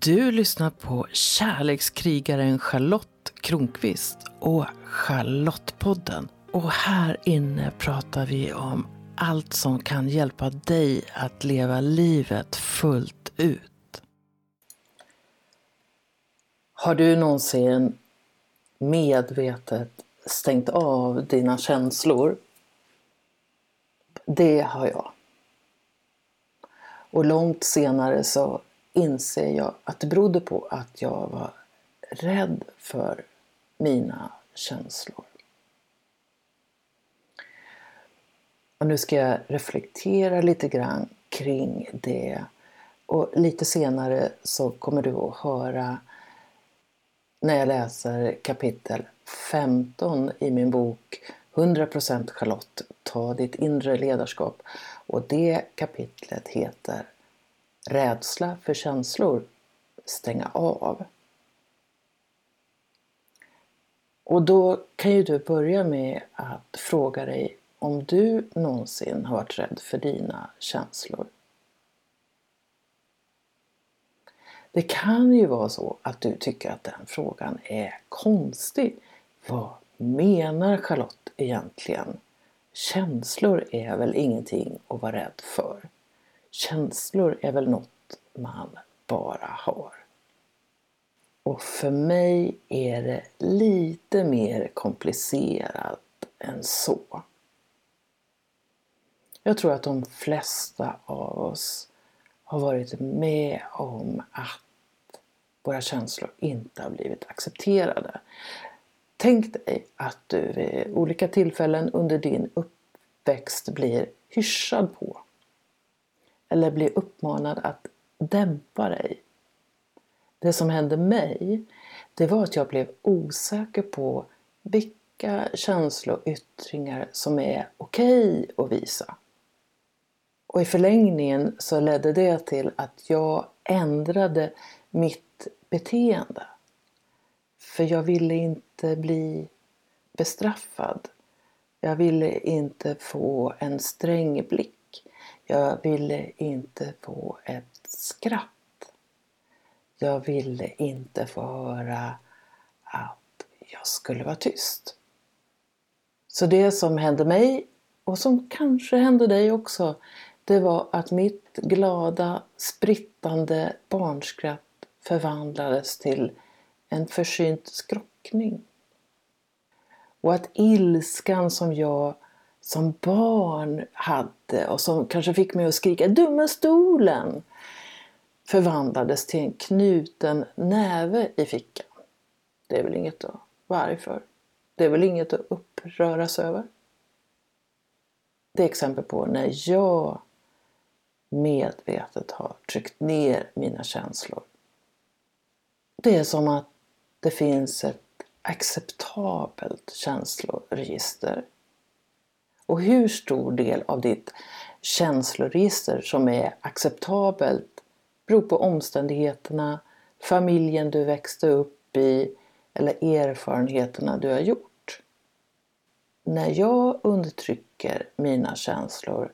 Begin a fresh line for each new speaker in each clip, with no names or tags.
Du lyssnar på kärlekskrigaren Charlotte Kronqvist och Charlottepodden. Och här inne pratar vi om allt som kan hjälpa dig att leva livet fullt ut. Har du någonsin medvetet stängt av dina känslor? Det har jag. Och långt senare så inser jag att det berodde på att jag var rädd för mina känslor. Och nu ska jag reflektera lite grann kring det och lite senare så kommer du att höra när jag läser kapitel 15 i min bok 100% Charlotte, ta ditt inre ledarskap. Och det kapitlet heter Rädsla för känslor, stänga av. Och då kan ju du börja med att fråga dig om du någonsin har varit rädd för dina känslor. Det kan ju vara så att du tycker att den frågan är konstig. Vad menar Charlotte egentligen? Känslor är väl ingenting att vara rädd för? Känslor är väl något man bara har. Och för mig är det lite mer komplicerat än så. Jag tror att de flesta av oss har varit med om att våra känslor inte har blivit accepterade. Tänk dig att du vid olika tillfällen under din uppväxt blir hyschad på eller blir uppmanad att dämpa dig. Det som hände mig, det var att jag blev osäker på vilka känsloyttringar som är okej okay att visa. Och i förlängningen så ledde det till att jag ändrade mitt beteende. För jag ville inte bli bestraffad. Jag ville inte få en sträng blick. Jag ville inte få ett skratt. Jag ville inte få höra att jag skulle vara tyst. Så det som hände mig och som kanske hände dig också, det var att mitt glada, sprittande barnskratt förvandlades till en försynt skrockning. Och att ilskan som jag som barn hade och som kanske fick mig att skrika ”dumma stolen” förvandlades till en knuten näve i fickan. Det är väl inget att vara arg för. Det är väl inget att uppröras över. Det är exempel på när jag medvetet har tryckt ner mina känslor. Det är som att det finns ett acceptabelt känsloregister och hur stor del av ditt känsloregister som är acceptabelt beror på omständigheterna, familjen du växte upp i eller erfarenheterna du har gjort. När jag undertrycker mina känslor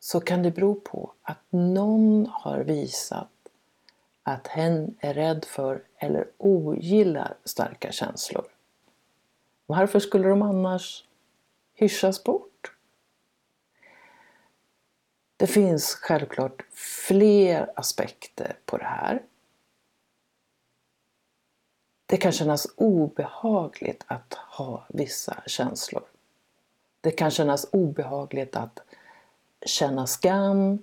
så kan det bero på att någon har visat att hen är rädd för eller ogillar starka känslor. Varför skulle de annars hyschas bort. Det finns självklart fler aspekter på det här. Det kan kännas obehagligt att ha vissa känslor. Det kan kännas obehagligt att känna skam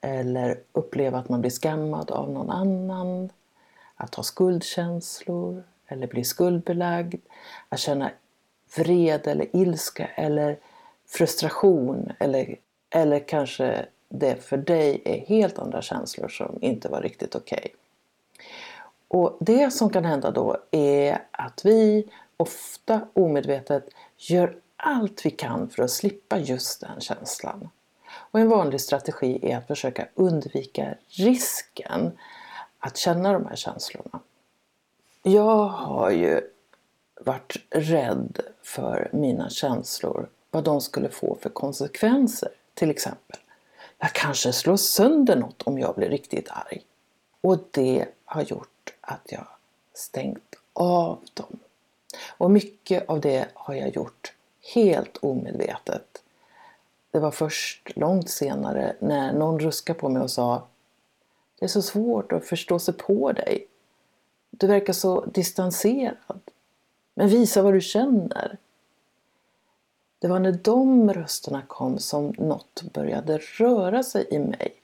eller uppleva att man blir skammad av någon annan. Att ha skuldkänslor eller bli skuldbelagd. Att känna vrede eller ilska eller frustration eller, eller kanske det för dig är helt andra känslor som inte var riktigt okej. Okay. Och det som kan hända då är att vi ofta omedvetet gör allt vi kan för att slippa just den känslan. Och en vanlig strategi är att försöka undvika risken att känna de här känslorna. Jag har ju varit rädd för mina känslor, vad de skulle få för konsekvenser till exempel. Jag kanske slår sönder något om jag blir riktigt arg. Och det har gjort att jag stängt av dem. Och mycket av det har jag gjort helt omedvetet. Det var först långt senare när någon ruskade på mig och sa Det är så svårt att förstå sig på dig. Du verkar så distanserad. Men visa vad du känner. Det var när de rösterna kom som något började röra sig i mig.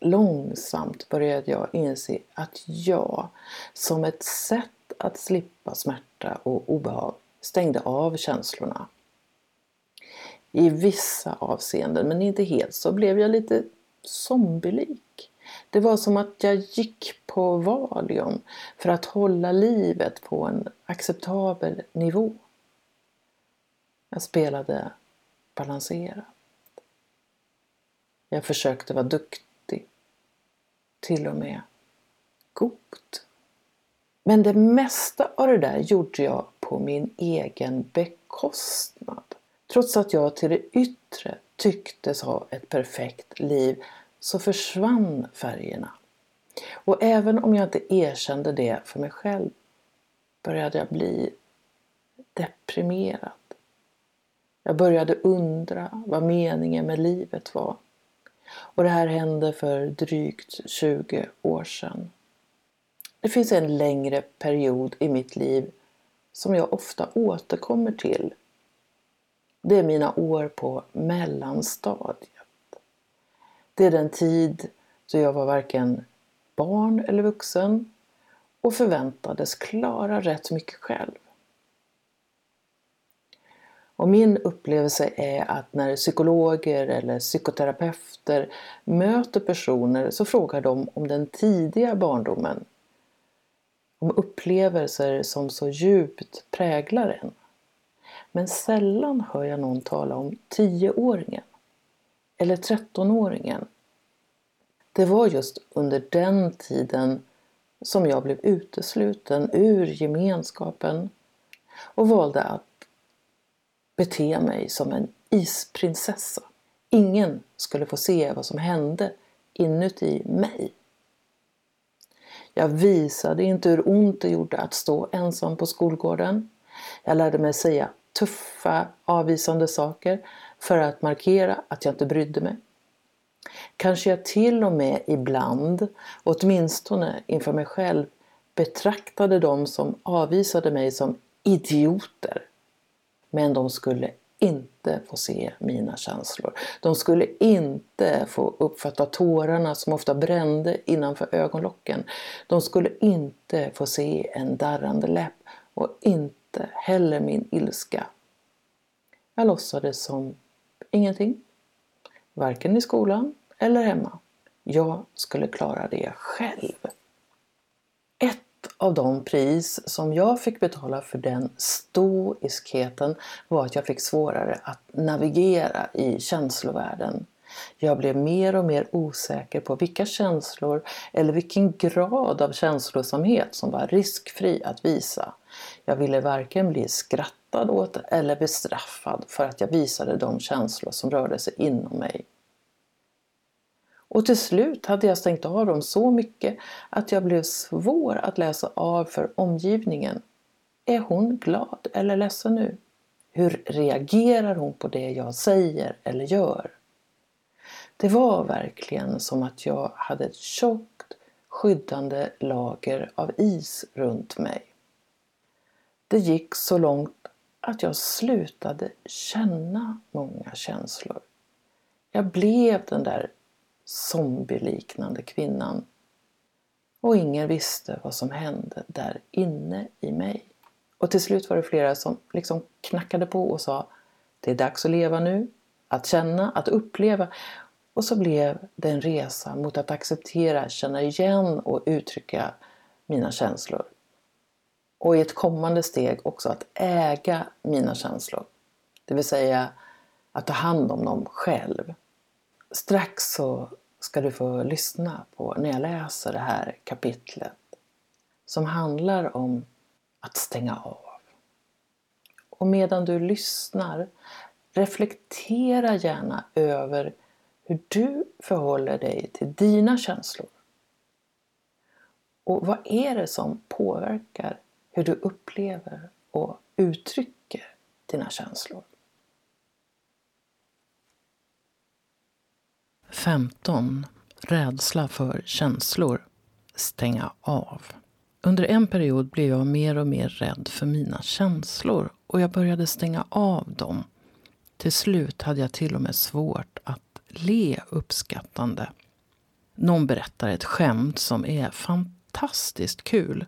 Långsamt började jag inse att jag, som ett sätt att slippa smärta och obehag, stängde av känslorna. I vissa avseenden, men inte helt, så blev jag lite zombielik. Det var som att jag gick på Valium för att hålla livet på en acceptabel nivå. Jag spelade balanserat. Jag försökte vara duktig. Till och med god. Men det mesta av det där gjorde jag på min egen bekostnad. Trots att jag till det yttre tycktes ha ett perfekt liv så försvann färgerna. Och även om jag inte erkände det för mig själv började jag bli deprimerad. Jag började undra vad meningen med livet var. Och det här hände för drygt 20 år sedan. Det finns en längre period i mitt liv som jag ofta återkommer till. Det är mina år på mellanstadiet. Det är den tid då jag var varken barn eller vuxen och förväntades klara rätt mycket själv. Och min upplevelse är att när psykologer eller psykoterapeuter möter personer så frågar de om den tidiga barndomen. Om upplevelser som så djupt präglar en. Men sällan hör jag någon tala om tioåringen eller 13-åringen. Det var just under den tiden som jag blev utesluten ur gemenskapen och valde att bete mig som en isprinsessa. Ingen skulle få se vad som hände inuti mig. Jag visade inte hur ont det gjorde att stå ensam på skolgården. Jag lärde mig säga tuffa, avvisande saker för att markera att jag inte brydde mig. Kanske jag till och med ibland, åtminstone inför mig själv, betraktade de som avvisade mig som idioter men de skulle inte få se mina känslor. De skulle inte få uppfatta tårarna som ofta brände innanför ögonlocken. De skulle inte få se en darrande läpp och inte heller min ilska. Jag låtsades som ingenting. Varken i skolan eller hemma. Jag skulle klara det själv Ett av de pris som jag fick betala för den stoiskheten var att jag fick svårare att navigera i känslovärlden. Jag blev mer och mer osäker på vilka känslor eller vilken grad av känslosamhet som var riskfri att visa. Jag ville varken bli skrattad åt eller bestraffad för att jag visade de känslor som rörde sig inom mig. Och till slut hade jag stängt av dem så mycket att jag blev svår att läsa av för omgivningen. Är hon glad eller ledsen nu? Hur reagerar hon på det jag säger eller gör? Det var verkligen som att jag hade ett tjockt skyddande lager av is runt mig. Det gick så långt att jag slutade känna många känslor. Jag blev den där zombieliknande kvinnan. Och ingen visste vad som hände där inne i mig. Och till slut var det flera som liksom knackade på och sa Det är dags att leva nu, att känna, att uppleva. Och så blev det en resa mot att acceptera, känna igen och uttrycka mina känslor. Och i ett kommande steg också att äga mina känslor. Det vill säga att ta hand om dem själv. Strax så ska du få lyssna på när jag läser det här kapitlet som handlar om att stänga av. Och medan du lyssnar, reflektera gärna över hur du förhåller dig till dina känslor. Och vad är det som påverkar hur du upplever och uttrycker dina känslor? 15. Rädsla för känslor. Stänga av. Under en period blev jag mer och mer rädd för mina känslor och jag började stänga av dem. Till slut hade jag till och med svårt att le uppskattande. Någon berättar ett skämt som är fantastiskt kul.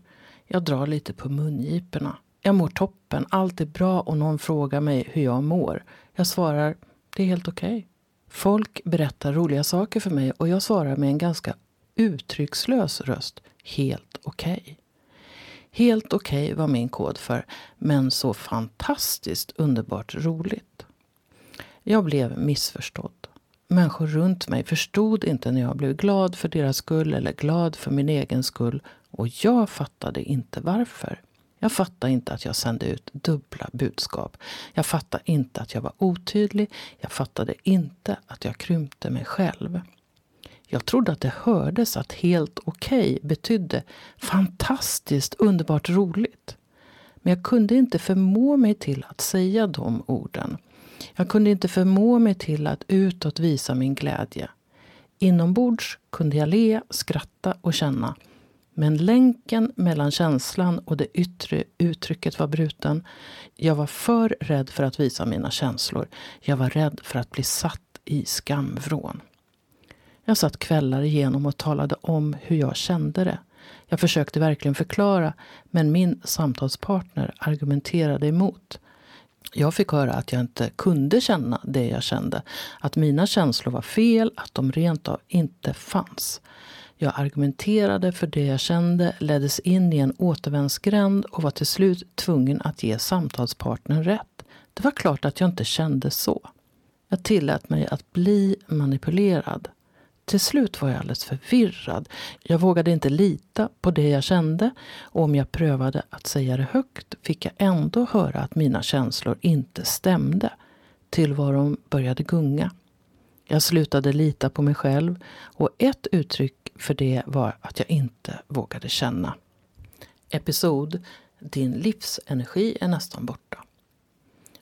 Jag drar lite på mungiporna. Jag mår toppen, allt är bra och någon frågar mig hur jag mår. Jag svarar, det är helt okej. Okay. Folk berättar roliga saker för mig och jag svarar med en ganska uttryckslös röst, helt okej. Okay. Helt okej okay var min kod för men så fantastiskt underbart roligt. Jag blev missförstådd. Människor runt mig förstod inte när jag blev glad för deras skull eller glad för min egen skull och jag fattade inte varför. Jag fattade inte att jag sände ut dubbla budskap. Jag fattade inte att jag var otydlig. Jag fattade inte att jag krympte mig själv. Jag trodde att det hördes att helt okej okay betydde fantastiskt, underbart roligt. Men jag kunde inte förmå mig till att säga de orden. Jag kunde inte förmå mig till att utåt visa min glädje. Inombords kunde jag le, skratta och känna. Men länken mellan känslan och det yttre uttrycket var bruten. Jag var för rädd för att visa mina känslor. Jag var rädd för att bli satt i skamvrån. Jag satt kvällar igenom och talade om hur jag kände det. Jag försökte verkligen förklara, men min samtalspartner argumenterade emot. Jag fick höra att jag inte kunde känna det jag kände. Att mina känslor var fel, att de rent av inte fanns. Jag argumenterade för det jag kände, leddes in i en återvändsgränd och var till slut tvungen att ge samtalspartnern rätt. Det var klart att jag inte kände så. Jag tillät mig att bli manipulerad. Till slut var jag alldeles förvirrad. Jag vågade inte lita på det jag kände och om jag prövade att säga det högt fick jag ändå höra att mina känslor inte stämde. Tillvaron började gunga. Jag slutade lita på mig själv och ett uttryck för det var att jag inte vågade känna. Episod Din livsenergi är nästan borta.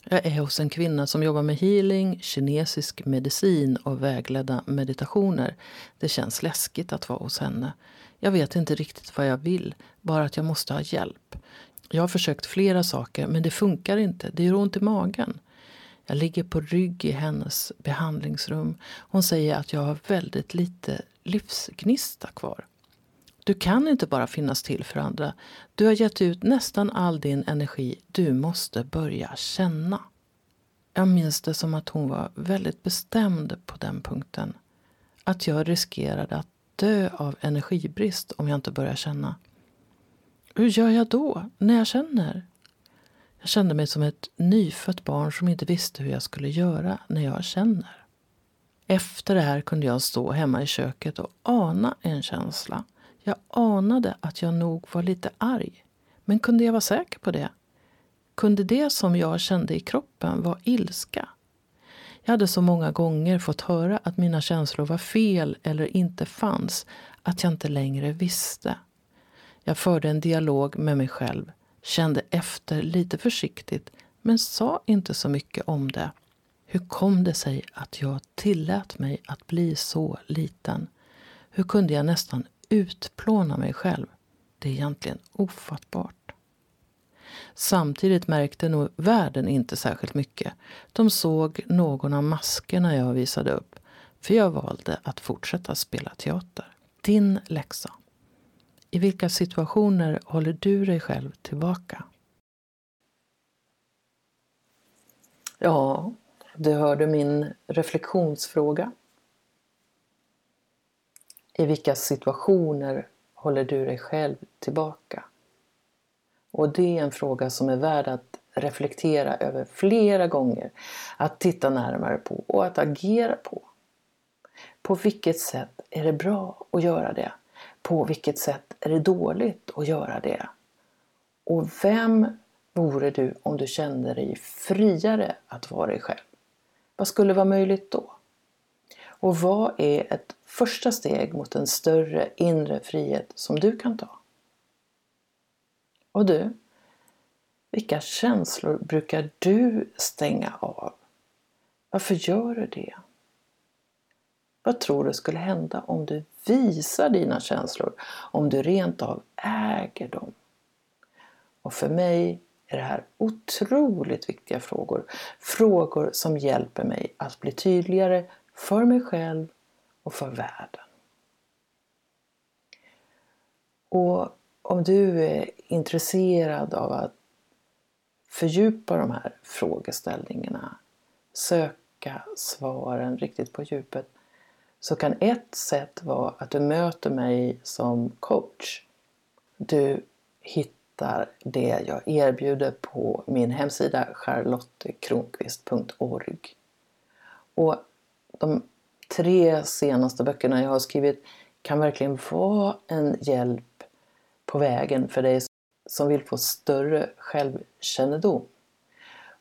Jag är hos en kvinna som jobbar med healing, kinesisk medicin och vägledda meditationer. Det känns läskigt att vara hos henne. Jag vet inte riktigt vad jag vill, bara att jag måste ha hjälp. Jag har försökt flera saker, men det funkar inte. Det gör ont i magen. Jag ligger på rygg i hennes behandlingsrum. Hon säger att jag har väldigt lite livsgnista kvar. Du kan inte bara finnas till för andra. Du har gett ut nästan all din energi. Du måste börja känna. Jag minns det som att hon var väldigt bestämd på den punkten. Att jag riskerade att dö av energibrist om jag inte börjar känna. Hur gör jag då, när jag känner? Jag kände mig som ett nyfött barn som inte visste hur jag skulle göra när jag känner. Efter det här kunde jag stå hemma i köket och ana en känsla. Jag anade att jag nog var lite arg. Men kunde jag vara säker på det? Kunde det som jag kände i kroppen vara ilska? Jag hade så många gånger fått höra att mina känslor var fel eller inte fanns att jag inte längre visste. Jag förde en dialog med mig själv, kände efter lite försiktigt men sa inte så mycket om det. Hur kom det sig att jag tillät mig att bli så liten? Hur kunde jag nästan utplåna mig själv? Det är egentligen ofattbart. Samtidigt märkte nog världen inte särskilt mycket. De såg någon av maskerna jag visade upp, för jag valde att fortsätta spela teater. Din läxa. I vilka situationer håller du dig själv tillbaka? Ja, du hörde min reflektionsfråga. I vilka situationer håller du dig själv tillbaka? Och det är en fråga som är värd att reflektera över flera gånger, att titta närmare på och att agera på. På vilket sätt är det bra att göra det? På vilket sätt är det dåligt att göra det? Och vem vore du om du kände dig friare att vara dig själv? Vad skulle vara möjligt då? Och vad är ett första steg mot en större inre frihet som du kan ta? Och du, vilka känslor brukar du stänga av? Varför gör du det? Vad tror du skulle hända om du visar dina känslor? Om du rent av äger dem? Och för mig är det här otroligt viktiga frågor. Frågor som hjälper mig att bli tydligare för mig själv och för världen. Och om du är intresserad av att fördjupa de här frågeställningarna, söka svaren riktigt på djupet, så kan ett sätt vara att du möter mig som coach. Du hittar det jag erbjuder på min hemsida charlottekronqvist.org. Och de tre senaste böckerna jag har skrivit kan verkligen vara en hjälp på vägen för dig som vill få större självkännedom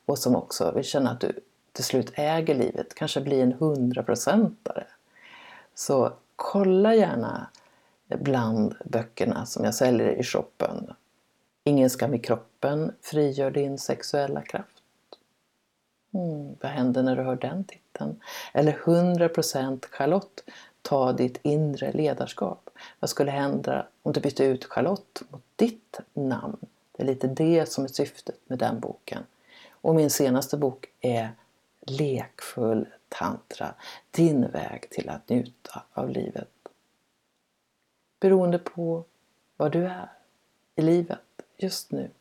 och som också vill känna att du till slut äger livet, kanske bli en hundraprocentare. Så kolla gärna bland böckerna som jag säljer i shoppen. Ingen skam i kroppen, frigör din sexuella kraft. Mm, vad händer när du hör den titeln? Eller 100% Charlotte, ta ditt inre ledarskap. Vad skulle hända om du bytte ut Charlotte mot ditt namn? Det är lite det som är syftet med den boken. Och min senaste bok är Lekfull tantra, din väg till att njuta av livet. Beroende på var du är i livet just nu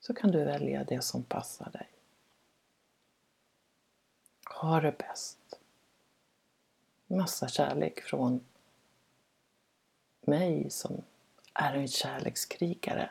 så kan du välja det som passar dig. Ha det bäst. Massa kärlek från mig som är en kärlekskrigare.